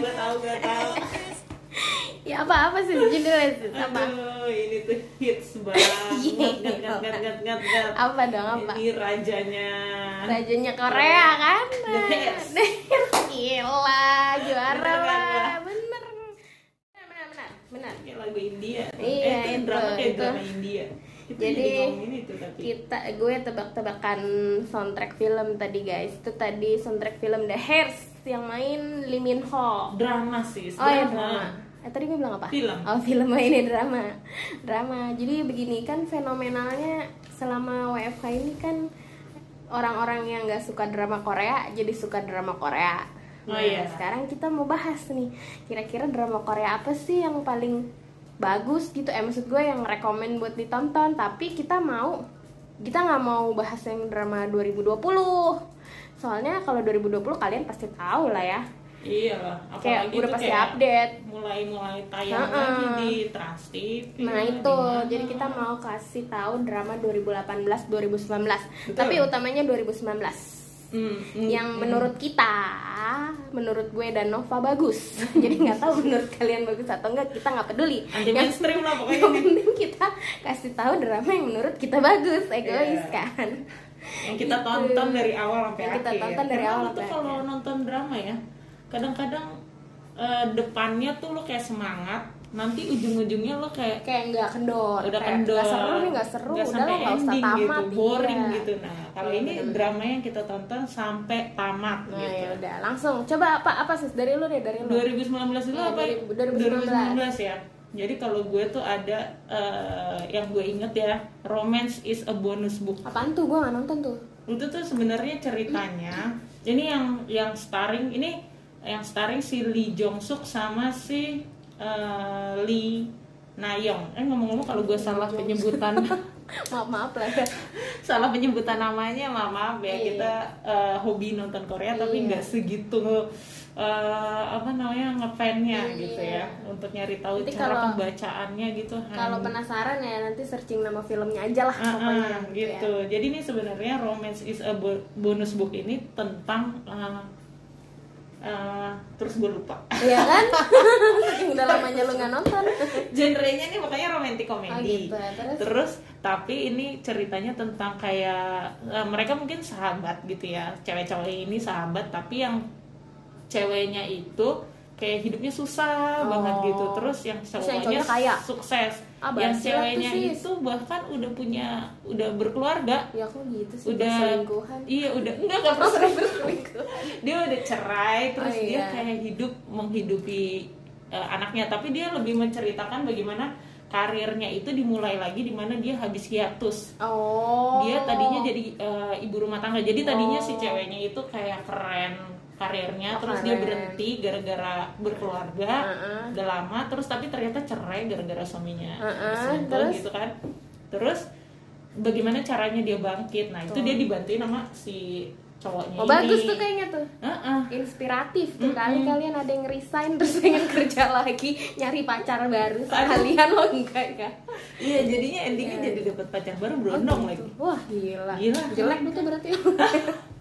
gue tahu gue tahu. Ya apa apa sih judulnya sih apa aduh ini tuh hits banget. Gat gat gat gat gat gat apa dong apa? Ini rajanya. Rajanya Korea kan? Hairs. gila juara. Kan, lah bener. Benar benar benar. Kayak lagu India. Iya, eh, itu, itu, drama kayak itu. drama India. Kita Jadi, jadi itu tapi. kita gue tebak-tebakan soundtrack film tadi guys. Itu tadi soundtrack film The Hairs yang main Lee Min Ho. Drama sih oh ya drama. eh tadi gue bilang apa? Film. oh film oh, ini drama. Drama. Jadi begini kan fenomenalnya selama WFH ini kan orang-orang yang nggak suka drama Korea jadi suka drama Korea. Oh, Nah, iya. sekarang kita mau bahas nih kira-kira drama Korea apa sih yang paling bagus gitu? Eh maksud gue yang rekomend buat ditonton tapi kita mau kita nggak mau bahas yang drama 2020 soalnya kalau 2020 kalian pasti tahu lah ya iya lah kayak apalagi udah pasti kayak update mulai mulai tayang Ha-ha. lagi di Trans TV Nah lah, itu, di mana. jadi kita mau kasih tahu drama 2018-2019 Betul. Tapi utamanya 2019 Hmm, hmm, Yang hmm. menurut kita, menurut gue dan Nova bagus Jadi nggak tahu menurut kalian bagus atau enggak, kita nggak peduli anti Yang mainstream lah yang pokoknya penting kita kasih tahu drama yang menurut kita bagus, egois Iya. kan yang kita Gitu. tonton dari awal sampai Yang kita akhir. tonton dari Karena awal sampai kalau akhir. nonton drama ya, kadang-kadang eh, depannya tuh lo kayak semangat, nanti ujung-ujungnya lo kayak Kayak nggak kendor, udah kayak kendor, nggak seru nih nggak seru, nggak udah sampai lah nggak usah ending tamat gitu, boring iya. gitu. Nah, kalau Iya, ini drama yang kita tonton sampai tamat Nah gitu. ya udah langsung coba apa apa sih dari lu deh dari lu 2019 dulu Iya, apa? 2019. 2019 ya. Jadi kalau gue tuh ada eh, yang gue inget ya, Romance is a bonus book. Apaan tuh gue nggak nonton tuh Itu tuh sebenarnya ceritanya, ini yang yang starring ini yang starring si Lee Jong Suk sama si eh, Lee Nayong. Eh ngomong-ngomong kalau gue salah penyebutan maaf maaf lah ya salah penyebutan namanya maaf maaf ya Iya. kita eh, hobi nonton Korea tapi Iya. nggak segitu eh, apa namanya ngefannya Iya. gitu ya untuk nyari tahu Nanti cara kalau- pembacaannya gitu kalau Han. penasaran ya nanti searching nama filmnya aja lah Ah, pokoknya ah, gitu jadi ini sebenarnya romance is a bo- bonus book ini tentang eh, eh, terus gue lupa ya. Iya kan saking udah lamanya lu nggak nonton genrenya nih makanya romantic oh komedi gitu terus Terus tapi ini ceritanya tentang kayak eh, mereka mungkin sahabat gitu ya. Cewek cowok ini sahabat tapi yang ceweknya itu kayak hidupnya susah Oh. banget gitu. Terus yang cowoknya kaya? sukses. Ah, yang ceweknya sis. itu bahkan udah punya udah berkeluarga. ya kok gitu sih Udah selingkuhan Iya, udah enggak enggak Oh, pernah berselingkuhan. dia udah cerai terus Oh, dia iya. kayak hidup menghidupi eh, anaknya tapi dia lebih menceritakan bagaimana karirnya itu dimulai lagi di mana dia habis hiatus oh dia tadinya jadi eh, ibu rumah tangga jadi tadinya si Oh. ceweknya itu kayak keren karirnya Oh, terus dia keren. berhenti gara-gara berkeluarga Heeh. udah lama terus tapi ternyata cerai gara-gara suaminya berselingkuh terus? gitu kan terus bagaimana caranya dia bangkit nah itu Tuh. dia dibantuin sama si cowoknya oh ini bagus tuh kayaknya tuh Heeh. inspiratif tuh Mm-mm. kali kalian ada yang resign terus pengen kerja lagi nyari pacar baru sekalian lo enggak ya Iya jadinya endingnya Iya. jadi dapat pacar baru berondong Oh, lagi. wah gila Gila. jelek tuh berarti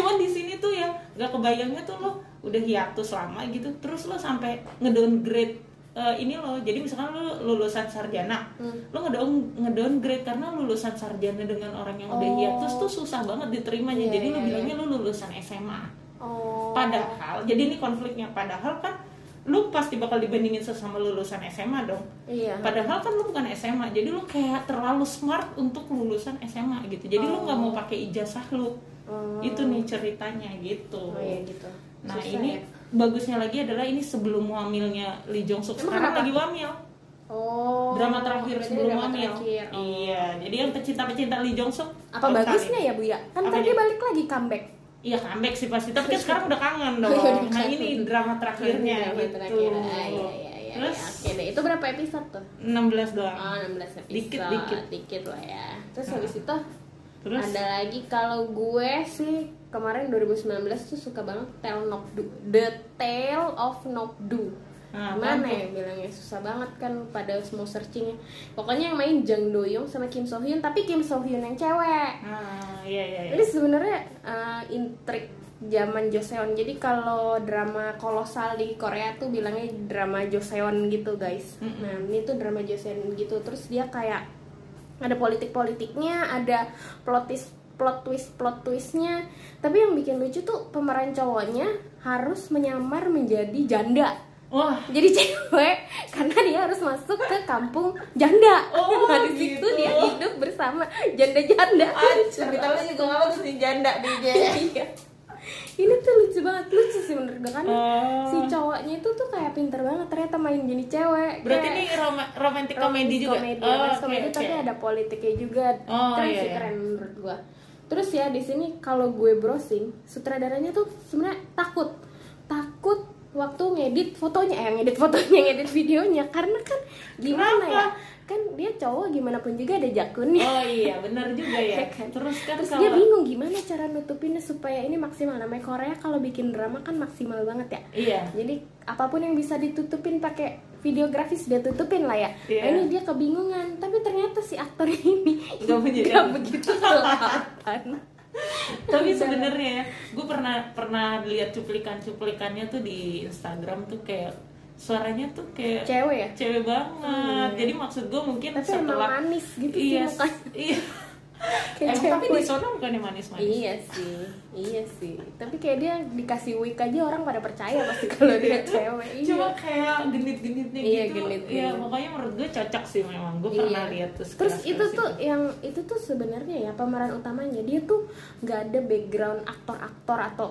Cuman di sini tuh ya nggak kebayangnya tuh lo udah hiatus lama gitu, terus lo sampai ngedowngrade eh, ini lo. Jadi misalkan lo lulusan sarjana, Hmm. lo ngedown ngedowngrade karena lulusan sarjana dengan orang yang udah Oh. hiatus tuh susah banget diterimanya. Iya, jadi lo iya, bilangnya lo lulusan SMA. oh Padahal, jadi ini konfliknya. Padahal kan lu pasti bakal dibandingin sesama lulusan SMA dong. iya Padahal kan lu bukan SMA, jadi lu kayak terlalu smart untuk lulusan SMA gitu. Jadi lu nggak mau pakai ijazah lu. Oh. Itu nih ceritanya gitu. oh iya gitu Nah Susah ini ya? bagusnya lagi adalah ini sebelum hamilnya Lee Jong Suk sekarang kenapa? lagi wamil. oh Drama terakhir sebelum drama hamil. terakhir. Oh. Iya, jadi yang pecinta-pecinta Lee Jong Suk apa bagusnya kali. ya bu ya kan tadi balik lagi comeback Iya comeback sih pasti, tapi kan sekarang udah kangen dong. iya, Nah ini drama terakhirnya Drama gitu. terakhir. Ah, iya, iya, iya, Terus iya. oke deh itu berapa episode tuh 16 doang. Oh, 16 episode. Dikit, dikit. Dikit lah ya. Terus Nah. habis itu Terus ada lagi kalau gue sih kemarin 2019 tuh suka banget Tale Not Do. The Tale of Not Do. Nah, Gimana apaan ya bilangnya susah banget kan pada semua searchingnya. Pokoknya yang main Jang Do Young sama Kim So Hyun tapi Kim So Hyun yang cewek. Nah, iya iya iya. Jadi sebenarnya uh, intrik zaman Joseon. Jadi kalau drama kolosal di Korea tuh bilangnya drama Joseon gitu, guys. Mm-mm. Nah, ini tuh drama Joseon gitu. Terus dia kayak ada politik-politiknya, ada plot twist plot twist plot twistnya tapi yang bikin lucu tuh pemeran cowoknya harus menyamar menjadi janda wah jadi cewek karena dia harus masuk ke kampung janda Oh, nah di situ gitu. dia hidup bersama janda-janda ceritanya juga apa tuh si janda DJ Iya. ini tuh lucu banget lucu sih menurut gue karena Oh. si cowoknya itu tuh kayak pinter banget ternyata main jadi cewek berarti Kayak ini rom- romantic komedi juga komedi, oh, oke, komedi oke. tapi ada politiknya juga Oh, keren iya, sih iya. keren menurut gua terus ya di sini kalau gue browsing sutradaranya tuh sebenarnya takut takut waktu ngedit fotonya eh ngedit fotonya ngedit videonya karena kan gimana Kenapa? ya kan dia cowok gimana pun juga ada jakunnya oh iya benar juga ya Ya kan? terus kan terus kalau dia bingung gimana cara nutupinnya supaya ini maksimal namanya Korea kalau bikin drama kan maksimal banget ya iya jadi apa pun yang bisa ditutupin pakai videografis dia tutupin lah ya. Iya. Nah, ini dia kebingungan, tapi ternyata si aktor ini Nggak begitu kelihatan. Tapi sebenarnya ya gue pernah pernah lihat cuplikan-cuplikannya tuh di Instagram tuh kayak suaranya tuh kayak Cewek ya? cewek banget jadi maksud gue mungkin Tapi setelah manis gitu iya sih mukanya. iya Kayak Emang tapi di sana bukannya manis-manis Iya sih, iya sih. Tapi kayak dia dikasih wig aja orang pada percaya pasti kalau dia cewek. Iya. cuma kayak genit-genitnya Iya, gitu genit, ya genit. pokoknya menurut gue cocok sih memang gue pernah Iya. lihat tuh Terus sekilas- itu tuh yang itu tuh sebenarnya ya pemeran utamanya dia tuh nggak ada background aktor-aktor atau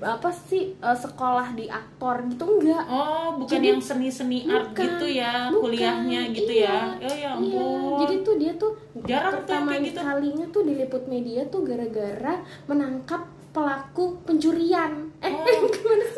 apa sih eh, sekolah di aktor gitu enggak. oh bukan Jadi- yang seni-seni art Bukan, gitu ya bukan. kuliahnya gitu Iya, ya oh ya Iya, ampun jadi tuh dia tuh Jarang tuh pertama kayak gitu. kalinya tuh diliput media tuh gara-gara menangkap pelaku pencurian. Eh, Oh. gimana sih?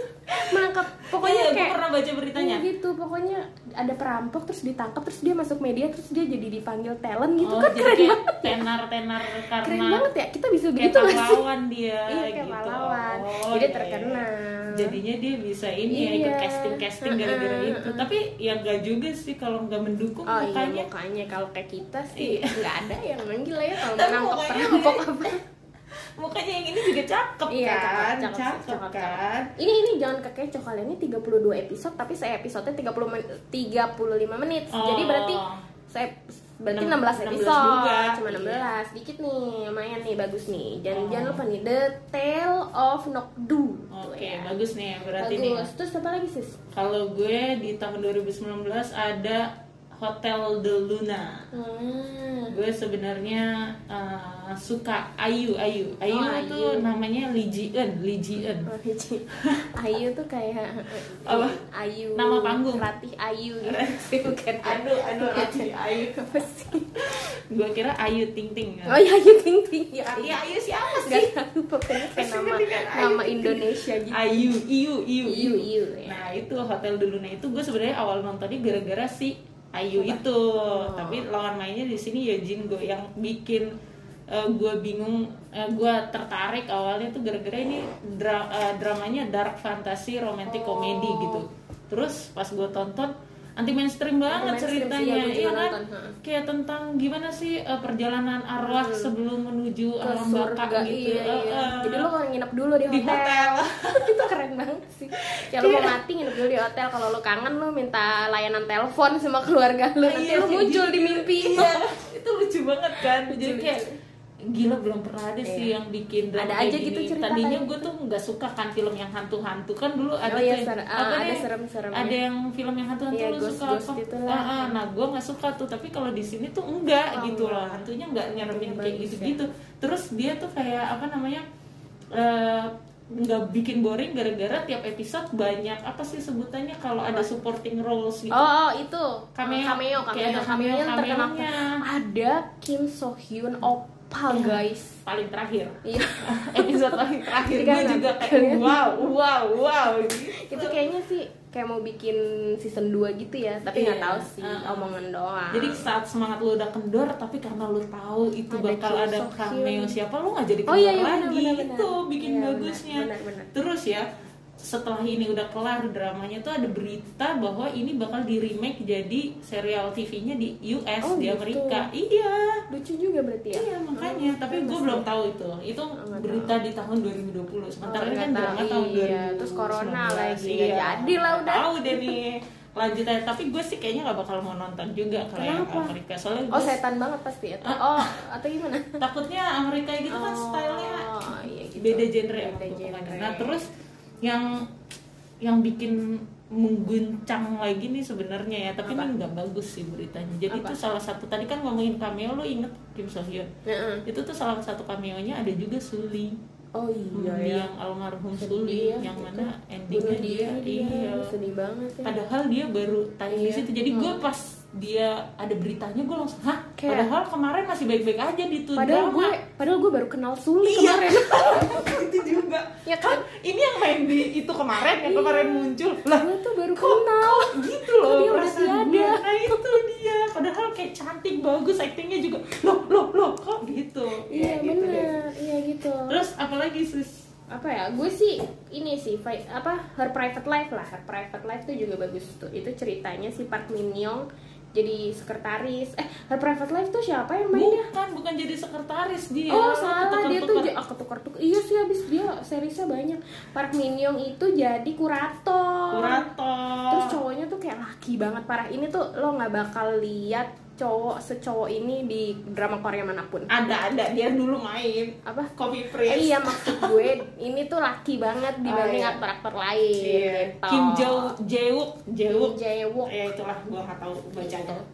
Menangkap pokoknya Iya, kayak pernah baca beritanya Iya gitu, pokoknya ada perampok terus ditangkap terus dia masuk media terus dia jadi dipanggil talent gitu oh kan jadi keren kayak banget. tenar-tenar karena Keren banget ya. Kita bisa kayak begitu nggak sih? pahlawan dia Iya, kayak gitu. pahlawan. Oh, Jadi iya, terkenal. iya. Jadinya dia bisa ini ya ikut Iya. casting casting gara-gara Heeh, itu. heeh. Tapi ya enggak juga sih kalau nggak mendukung Oh iya mukanya. mukanya kalau kayak kita sih Iya. nggak ada yang manggil lah ya kalau menangkap mukanya- perampok apa. Mukanya yang ini juga cakep Iya, kan? cakep, cakep, Cakep, cakep, kan? Ini ini jangan kekecoh kalian ini 32 episode tapi saya episodenya 30 men 35 menit. Oh. Jadi berarti saya berarti Enam- 16 16 episode. juga. Cuma Iya. 16. Dikit nih, lumayan nih bagus nih. Dan Oh. jangan lupa nih The Tale of Nokdu. Oke, ya. bagus nih berarti nih. Bagus. Terus apa lagi sis? Kalau gue di tahun 2019 ada Hotel de Luna. Hmm. Gue sebenarnya uh, suka Ayu, Ayu. Ayu Oh, tuh Ayu. namanya Lee Ji Eun, Lee Ji Eun. Oh. Ayu tuh kayak Apa? Ayu Nama panggung. Ratih Ayu gitu bukan Aduh, aduh, Ratih Ayu. apa sih Gue kira Ayu Ting Ting. oh ya Ayu Ting Ting ya Iya, Ayu siapa Gak sih? tahu pokoknya kayak nama kan, Ayu nama. Indonesia gitu Ayu, Iyu, Iyu, Iyu, Iyu, ya. Nah itu Hotel de Luna itu gue sebenarnya awal nontonnya gara-gara si Ayu Apa? itu. Oh. Tapi lawan mainnya di sini ya Jin gue yang bikin gue bingung, gue tertarik awalnya tuh gara-gara ini dra- eh, dramanya dark fantasy romantic Oh. comedy gitu. Terus pas gue tonton anti mainstream banget mainstream sih, ceritanya, ya, gue juga iya kan? nonton. Kayak tentang gimana sih eh, perjalanan arwah Hmm. sebelum menuju ke alam baka gitu. iya, iya. Eh. jadi lo kalau nginep dulu di Di hotel, hotel. itu keren banget sih ya lo mau mati nginep dulu di hotel kalau lo kangen lo minta layanan telepon sama keluarga lo nanti Iya, lo muncul gitu. di mimpi Iya, itu lucu banget kan. Lucu, Jadi lucu. Gila belum pernah ada sih Iya. yang bikin drama Ada aja gitu cerita Tadinya gue tuh nggak suka kan film yang hantu-hantu kan dulu ada Oh iya, tuh ser- ah, apa ada deh, serem-seremnya. ada yang film yang hantu-hantu Iya, lu suka ghost-ghost apa? gitu lah. Ah, ah, nah gue nggak suka tuh tapi kalau di sini tuh enggak Oh, gitu loh hantunya nggak nyeremin kayak bagus, gitu-gitu. Terus dia tuh kayak apa namanya eh, nggak bikin boring gara-gara tiap episode banyak apa sih sebutannya kalau ada supporting roles gitu. Oh, oh itu Cameo. cameo, cameo, Kayak ada cameo, yang terkenal. cameo-cameonya. Ada Kim So Hyun opal Iya. guys. paling terakhir Iya. episode paling terakhir gue juga kayak wow wow wow gitu. itu kayaknya sih kayak mau bikin season 2 gitu ya, tapi nggak Iya. tahu sih, Uh-uh. omongan doang. jadi saat semangat lu udah kendor tapi karena lu tahu itu Ada bakal ada cameo siapa lu nggak jadi Oh kendor iya, iya, lagi benar, benar, itu benar. bikin Iya, bagusnya benar, benar. terus ya setelah ini udah kelar dramanya tuh ada berita bahwa ini bakal di remake jadi serial TV-nya di US Oh, di gitu. Amerika. Iya. lucu juga berarti ya Iya makanya, tapi gue belum tahu itu. Itu nggak berita di tahun 2020. Sementara Oh, ini kan drama tahu. tahun Iya, 2019. terus corona lagi, nggak jadi lah udah. Tahu deh nih lanjutannya. Tapi gue sih kayaknya nggak bakal mau nonton juga kalau yang? Amerika. Soalnya oh gue setan banget pasti ya oh atau gimana takutnya Amerika gitu kan stylenya oh iya gitu beda genre beda gitu kan. genre Nah terus yang yang bikin mengguncang lagi nih sebenarnya ya, tapi Apa? ini nggak bagus sih beritanya. Jadi Apa? itu salah satu tadi kan ngomongin cameo lo inget Kim So Hyun. Heeh. Itu tuh salah satu cameo-nya ada juga Suli. oh iya Di ya yang almarhum Sedih Suli ya, yang itu. mana bunuh endingnya dia, diri dia iya. sedih banget ya Padahal dia baru tayang di Iya. situ. Jadi gue Hmm. pas dia ada beritanya gue langsung hah. Kayak- Padahal kemarin masih baik-baik aja di tuh padahal drama. gue padahal gue baru kenal Suli Iya. kemarin itu juga. ya kan Ini yang main di itu kemarin yang kemarin muncul. Lah, gue tuh baru kok, kenal kok gitu loh Kok dia udah perasaan tiada? gue. Nah itu dia. Padahal kayak cantik, bagus, aktingnya juga. Loh, loh, loh, kok gitu. iya Ya, gitu deh. bener iya gitu Terus apalagi sis? apa ya gue sih ini sih fi- apa her private life lah her private life tuh juga bagus tuh itu ceritanya si Park Min Young jadi sekretaris eh her private life tuh siapa yang mainnya Bukan, bukan jadi sekretaris dia. Oh salah dia tuh ah, ketukar-tukar. Iya sih habis dia seriesnya banyak. Park Min Young itu jadi kurator. kurator. Terus cowoknya tuh kayak laki banget parah. Ini tuh lo nggak bakal lihat cowok secowok ini di drama Korea mana pun. ada ada dia dulu main Apa? Copy Eh, Prince. iya maksud gue ini tuh laki banget dibanding iya. aktor-aktor lain. Iya. gitu. Kim Jo Jaewook, Jaewook. Jaewook. Ya itulah gua nggak tahu bacanya. Gitu.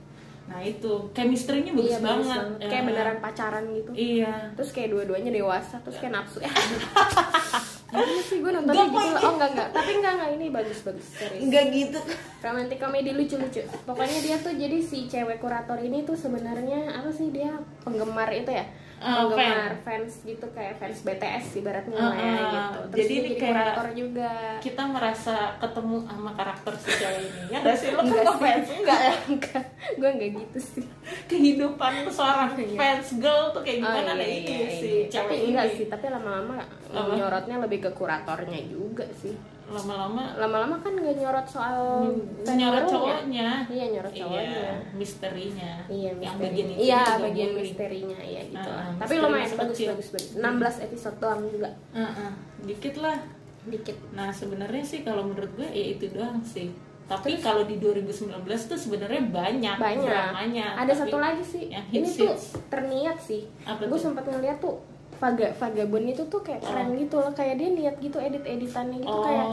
Nah itu chemistry-nya bagus, Iya bagus banget. banget. Kayak Ya. beneran pacaran gitu. Iya. Terus kayak dua-duanya dewasa, terus kayak nafsu. Iya sih gue nontonnya gitu. Oh enggak enggak, tapi enggak enggak ini bagus bagus serius. Enggak gitu. romantic komedi lucu-lucu pokoknya dia tuh jadi si cewek kurator ini tuh sebenarnya apa sih dia penggemar itu ya Ah, penggemar fans gitu kayak fans BTS ibaratnya ya Ah, gitu terus jadi ini kayak- kurator juga Kita merasa ketemu sama karakter cewek ini. Ya nggak sih? Lo kan Enggak sih. fans enggak ya? enggak gue enggak gitu sih Kehidupan seorang Iya. fans girl tuh kayak gimana? Oh, nah iya, ini iya, si iya. tapi enggak sih tapi lama-lama nyorotnya lebih ke kuratornya juga sih Lama-lama lama-lama kan nggak nyorot soal nyorot fangirlnya. cowoknya. iya nyorot cowoknya Iya, misterinya. Iya, yang misteri. bagian itu Iya, juga bagian misterinya iya gitu. Lah. ah, Tapi lumayan bagus kecil. bagus bagus. 16 episode doang juga. Heeh, dikit lah. Dikit. Nah sebenarnya sih kalau menurut gue ya itu doang sih. Tapi Terus? kalau di 2019 tuh sebenarnya banyak, Banyak. dramanya. Ada Tapi satu lagi sih. yang Ini hits tuh terniat sih. Gue sempat ngeliat tuh Vaga Vagabond itu tuh kayak keren Oh. gitu loh kayak dia niat gitu edit editannya gitu Oh. kayak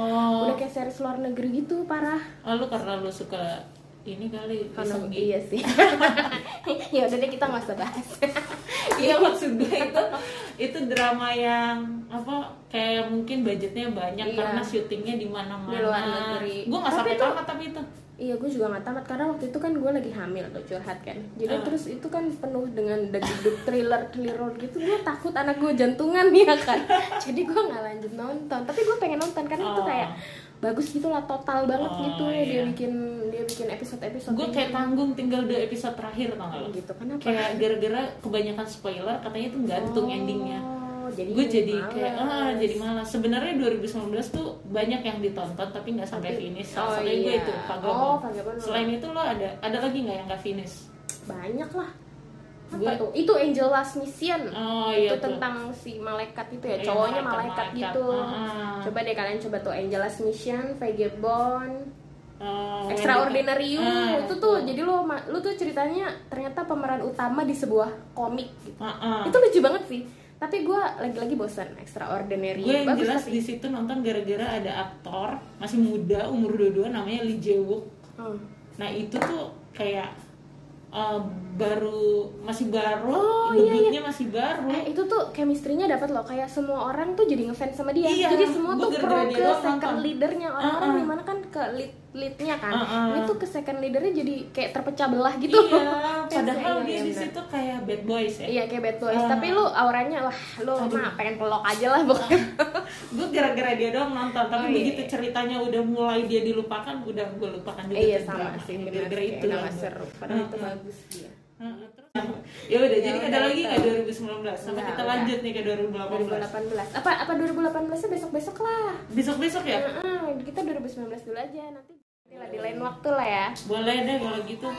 udah kayak series luar negeri gitu parah Oh, lu karena lu suka ini kali karena iya sih ya udah deh kita nggak usah bahas iya maksud gue itu itu drama yang apa kayak mungkin budgetnya banyak Iya. karena syutingnya di mana-mana Di luar negeri. gue nggak sampai tamat tapi itu Iya gue juga nggak tamat. Karena waktu itu kan gue lagi hamil tuh curhat kan. Jadi Ah. terus itu kan penuh dengan degduk thriller thriller gitu. Gue takut anak gue jantungan ya kan? Jadi gue nggak lanjut nonton. Tapi gue pengen nonton karena itu Oh. kayak bagus gitu lah total banget Oh, gitu. ya dia iya. bikin dia bikin episode episode gue kayak tanggung tinggal dua episode terakhir tau gak lo? Gitu kenapa? Kayak gara-gara kebanyakan spoiler katanya itu gantung Oh, endingnya jadi gue jadi males. kayak ah jadi malas sebenarnya 2019 tuh banyak yang ditonton tapi nggak sampai Tapi- finish oh, salah satunya gue iya. itu Oh, Vagabond Vagabond. selain itu lo ada ada lagi nggak yang nggak finish banyak lah apa Gue- tuh itu Angel Last Mission Oh, itu iya tuh. tentang si malaikat itu ya Iya, cowoknya malaikat- malaikat, malaikat. gitu Ah. coba deh kalian coba tuh Angel Last Mission Vagabond Oh, Extraordinary You Ah, itu tuh jadi lo lu tuh ceritanya ternyata pemeran utama di sebuah komik gitu. Ah, ah. Itu lucu banget sih. Tapi gue lagi-lagi bosan Extraordinary gue yang Bagus jelas tapi. di situ nonton gara-gara ada aktor masih muda umur 22 namanya Lee Jae Wook Hmm. nah itu tuh kayak uh, baru masih baru Oh, iya, debutnya masih baru Eh itu tuh chemistry-nya dapat loh kayak semua orang tuh jadi ngefans sama dia. Iya, jadi semua tuh pro ke second leadernya orang-orang Uh-uh. di mana kan ke lead leadnya kan. Uh-uh. Ini tuh ke second leadernya jadi kayak terpecah belah gitu. iya padahal dia di situ kayak bad boys ya Iya kayak bad boys, Ah. tapi lu auranya wah lu Aduh. mah pengen pelok aja lah pokoknya. gue gara-gara dia doang nonton tapi Oh, iya, begitu iya. ceritanya udah mulai dia dilupakan udah gue lupakan juga iya sama drama. sih gara-gara itu lah gua. seru padahal itu Uh-uh. bagus dia yang ya udah jadi Ya ada udah, lagi itu. nggak 2019 sama Nggak, kita udah. lanjut nih ke 2018 2018 apa apa 2018 nya besok besok lah besok besok ya Heeh, kita 2019 dulu aja nanti Nanti lah di lain waktu lah ya. Boleh deh kalau gitu.